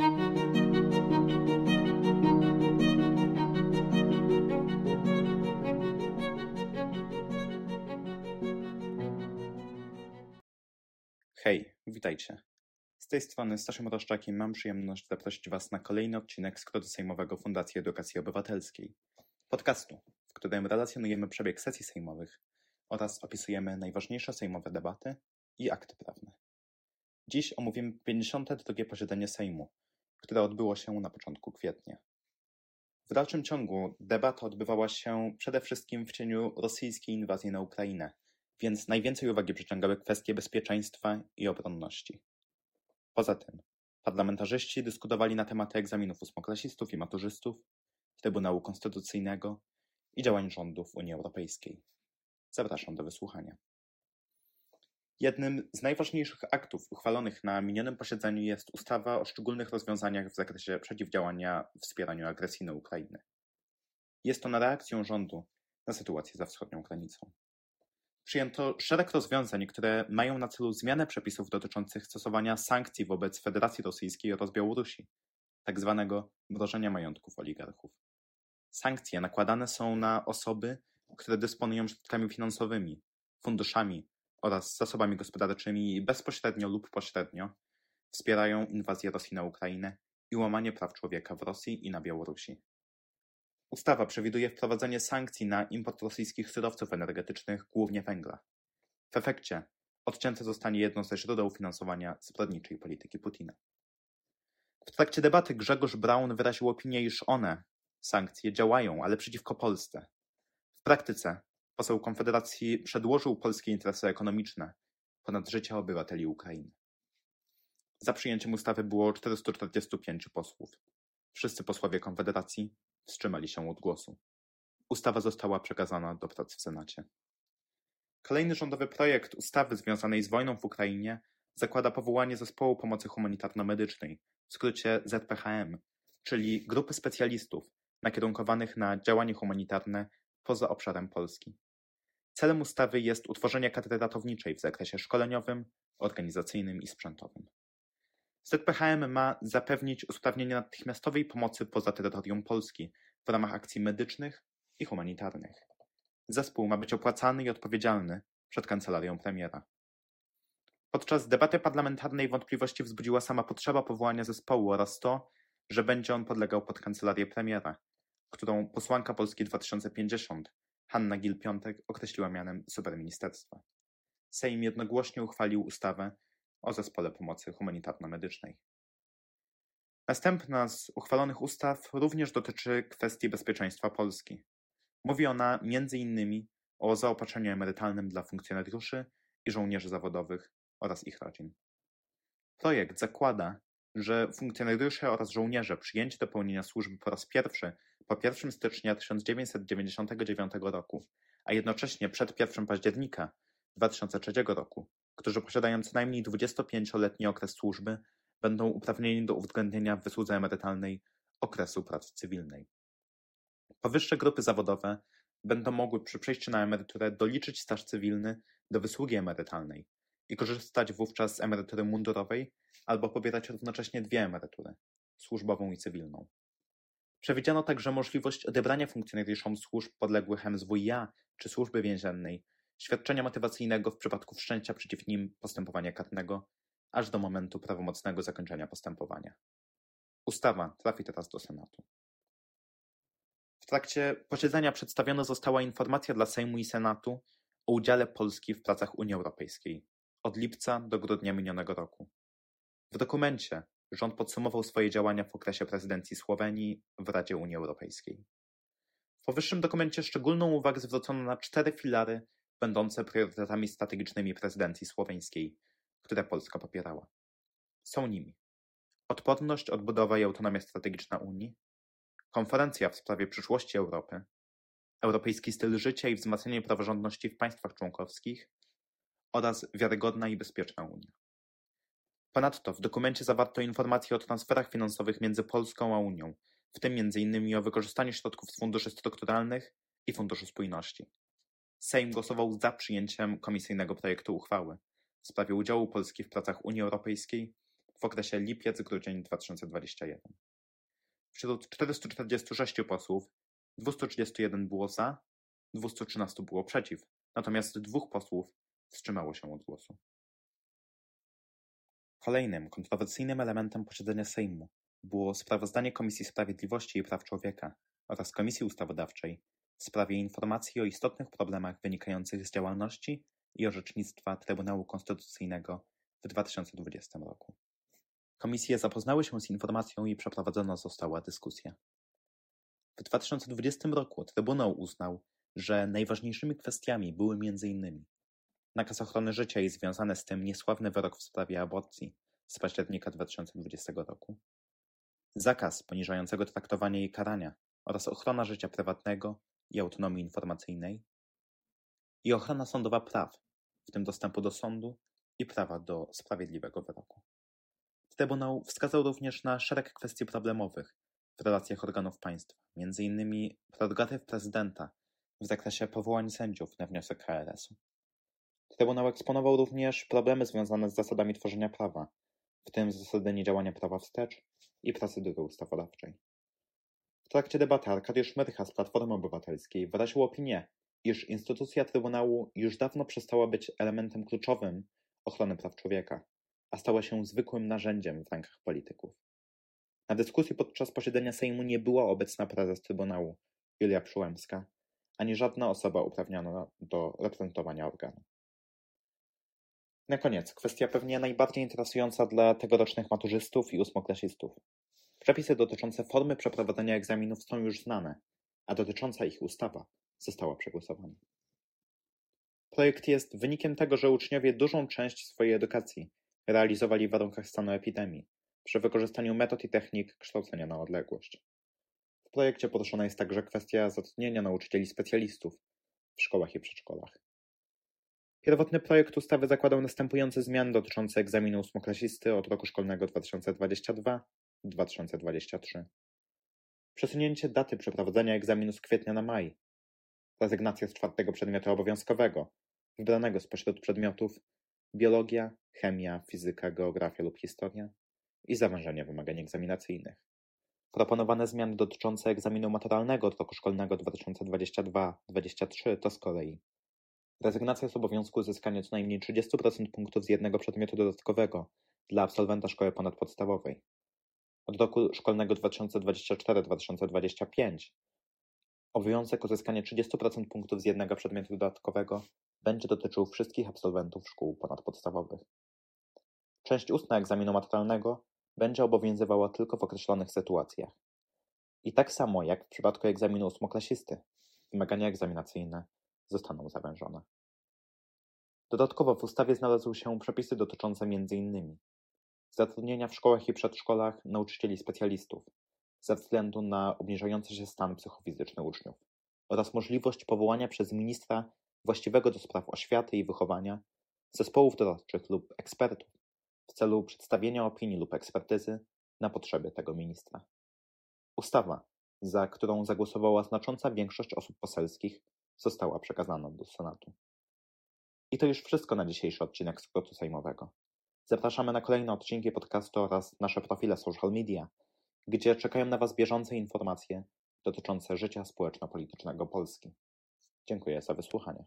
Hej, witajcie. Z tej strony Staszem Roszczak i mam przyjemność zaprosić Was na kolejny odcinek skrótu sejmowego Fundacji Edukacji Obywatelskiej. Podcastu, w którym relacjonujemy przebieg sesji sejmowych oraz opisujemy najważniejsze sejmowe debaty i akty prawne. Dziś omówimy 52. posiedzenie Sejmu, które odbyło się na początku kwietnia. W dalszym ciągu debata odbywała się przede wszystkim w cieniu rosyjskiej inwazji na Ukrainę, więc najwięcej uwagi przyciągały kwestie bezpieczeństwa i obronności. Poza tym, parlamentarzyści dyskutowali na tematy egzaminów ósmoklasistów i maturzystów, Trybunału Konstytucyjnego i działań rządów Unii Europejskiej. Zapraszam do wysłuchania. Jednym z najważniejszych aktów uchwalonych na minionym posiedzeniu jest ustawa o szczególnych rozwiązaniach w zakresie przeciwdziałania wspieraniu agresji na Ukrainę. Jest ona reakcją rządu na sytuację za wschodnią granicą. Przyjęto szereg rozwiązań, które mają na celu zmianę przepisów dotyczących stosowania sankcji wobec Federacji Rosyjskiej oraz Białorusi, tak zwanego mrożenia majątków oligarchów. Sankcje nakładane są na osoby, które dysponują środkami finansowymi, funduszami oraz zasobami gospodarczymi bezpośrednio lub pośrednio wspierają inwazję Rosji na Ukrainę i łamanie praw człowieka w Rosji i na Białorusi. Ustawa przewiduje wprowadzenie sankcji na import rosyjskich surowców energetycznych, głównie węgla. W efekcie odcięte zostanie jedno ze źródeł finansowania zbrodniczej polityki Putina. W trakcie debaty Grzegorz Braun wyraził opinię, iż one, sankcje, działają, ale przeciwko Polsce. W praktyce poseł Konfederacji przedłożył polskie interesy ekonomiczne ponad życie obywateli Ukrainy. Za przyjęciem ustawy było 445 posłów. Wszyscy posłowie Konfederacji wstrzymali się od głosu. Ustawa została przekazana do prac w Senacie. Kolejny rządowy projekt ustawy związanej z wojną w Ukrainie zakłada powołanie Zespołu Pomocy Humanitarno-Medycznej, w skrócie ZPHM, czyli grupy specjalistów nakierunkowanych na działanie humanitarne poza obszarem Polski. Celem ustawy jest utworzenie kadry ratowniczej w zakresie szkoleniowym, organizacyjnym i sprzętowym. ZPHM ma zapewnić usprawnienie natychmiastowej pomocy poza terytorium Polski w ramach akcji medycznych i humanitarnych. Zespół ma być opłacany i odpowiedzialny przed kancelarią premiera. Podczas debaty parlamentarnej wątpliwości wzbudziła sama potrzeba powołania zespołu oraz to, że będzie on podlegał pod kancelarię premiera, którą posłanka Polski 2050 Hanna Gil-Piątek określiła mianem superministerstwa. Sejm jednogłośnie uchwalił ustawę o Zespole Pomocy Humanitarno-Medycznej. Następna z uchwalonych ustaw również dotyczy kwestii bezpieczeństwa Polski. Mówi ona m.in. o zaopatrzeniu emerytalnym dla funkcjonariuszy i żołnierzy zawodowych oraz ich rodzin. Projekt zakłada, że funkcjonariusze oraz żołnierze przyjęci do pełnienia służby po raz pierwszy po 1 stycznia 1999 roku, a jednocześnie przed 1 października 2003 roku, którzy posiadają co najmniej 25-letni okres służby, będą uprawnieni do uwzględnienia w wysłudze emerytalnej okresu pracy cywilnej. Powyższe grupy zawodowe będą mogły przy przejściu na emeryturę doliczyć staż cywilny do wysługi emerytalnej i korzystać wówczas z emerytury mundurowej albo pobierać równocześnie dwie emerytury służbową i cywilną. Przewidziano także możliwość odebrania funkcjonariuszom służb podległych MSWiA czy służby więziennej świadczenia motywacyjnego w przypadku wszczęcia przeciw nim postępowania karnego, aż do momentu prawomocnego zakończenia postępowania. Ustawa trafi teraz do Senatu. W trakcie posiedzenia przedstawiona została informacja dla Sejmu i Senatu o udziale Polski w pracach Unii Europejskiej od lipca do grudnia minionego roku. W dokumencie rząd podsumował swoje działania w okresie prezydencji Słowenii w Radzie Unii Europejskiej. W powyższym dokumencie szczególną uwagę zwrócono na cztery filary będące priorytetami strategicznymi prezydencji słoweńskiej, które Polska popierała. Są nimi odporność, odbudowa i autonomia strategiczna Unii, konferencja w sprawie przyszłości Europy, europejski styl życia i wzmacnianie praworządności w państwach członkowskich oraz wiarygodna i bezpieczna Unia. Ponadto w dokumencie zawarto informacje o transferach finansowych między Polską a Unią, w tym m.in. o wykorzystaniu środków z funduszy strukturalnych i Funduszu Spójności. Sejm głosował za przyjęciem komisyjnego projektu uchwały w sprawie udziału Polski w pracach Unii Europejskiej w okresie lipiec-grudzień 2021. Wśród 446 posłów 231 było za, 213 było przeciw, natomiast dwóch posłów wstrzymało się od głosu. Kolejnym kontrowersyjnym elementem posiedzenia Sejmu było sprawozdanie Komisji Sprawiedliwości i Praw Człowieka oraz Komisji Ustawodawczej w sprawie informacji o istotnych problemach wynikających z działalności i orzecznictwa Trybunału Konstytucyjnego w 2020 roku. Komisje zapoznały się z informacją i przeprowadzona została dyskusja. W 2020 roku Trybunał uznał, że najważniejszymi kwestiami były m.in. nakaz ochrony życia i związany z tym niesławny wyrok w sprawie aborcji z października 2020 roku, zakaz poniżającego traktowania i karania oraz ochrona życia prywatnego i autonomii informacyjnej i ochrona sądowa praw, w tym dostępu do sądu i prawa do sprawiedliwego wyroku. Trybunał wskazał również na szereg kwestii problemowych w relacjach organów państwa, m.in. prerogatyw prezydenta w zakresie powołań sędziów na wniosek KRS-u. Trybunał eksponował również problemy związane z zasadami tworzenia prawa, w tym zasady niedziałania prawa wstecz i procedury ustawodawczej. W trakcie debaty Arkadiusz Myrcha z Platformy Obywatelskiej wyraził opinię, iż instytucja Trybunału już dawno przestała być elementem kluczowym ochrony praw człowieka, a stała się zwykłym narzędziem w rękach polityków. Na dyskusji podczas posiedzenia Sejmu nie była obecna prezes Trybunału Julia Przyłębska, ani żadna osoba uprawniona do reprezentowania organu. Na koniec, kwestia pewnie najbardziej interesująca dla tegorocznych maturzystów i ósmoklasistów. Przepisy dotyczące formy przeprowadzenia egzaminów są już znane, a dotycząca ich ustawa została przegłosowana. Projekt jest wynikiem tego, że uczniowie dużą część swojej edukacji realizowali w warunkach stanu epidemii, przy wykorzystaniu metod i technik kształcenia na odległość. W projekcie poruszona jest także kwestia zatrudnienia nauczycieli specjalistów w szkołach i przedszkolach. Pierwotny projekt ustawy zakładał następujące zmiany dotyczące egzaminu ósmoklasisty od roku szkolnego 2022-2023. Przesunięcie daty przeprowadzenia egzaminu z kwietnia na maj. Rezygnacja z czwartego przedmiotu obowiązkowego, wybranego spośród przedmiotów biologia, chemia, fizyka, geografia lub historia i zawężenie wymagań egzaminacyjnych. Proponowane zmiany dotyczące egzaminu maturalnego od roku szkolnego 2022-2023 to z kolei rezygnacja z obowiązku uzyskania co najmniej 30% punktów z jednego przedmiotu dodatkowego dla absolwenta szkoły ponadpodstawowej. Od roku szkolnego 2024-2025 obowiązek uzyskania 30% punktów z jednego przedmiotu dodatkowego będzie dotyczył wszystkich absolwentów szkół ponadpodstawowych. Część ustna egzaminu maturalnego będzie obowiązywała tylko w określonych sytuacjach. I tak samo jak w przypadku egzaminu ósmoklasisty, wymagania egzaminacyjne zostaną zawężone. Dodatkowo w ustawie znalazły się przepisy dotyczące m.in. zatrudnienia w szkołach i przedszkolach nauczycieli specjalistów ze względu na obniżający się stan psychofizyczny uczniów oraz możliwość powołania przez ministra właściwego do spraw oświaty i wychowania zespołów doradczych lub ekspertów w celu przedstawienia opinii lub ekspertyzy na potrzeby tego ministra. Ustawa, za którą zagłosowała znacząca większość osób poselskich, została przekazana do Senatu. I to już wszystko na dzisiejszy odcinek skrótu sejmowego. Zapraszamy na kolejne odcinki podcastu oraz nasze profile social media, gdzie czekają na Was bieżące informacje dotyczące życia społeczno-politycznego Polski. Dziękuję za wysłuchanie.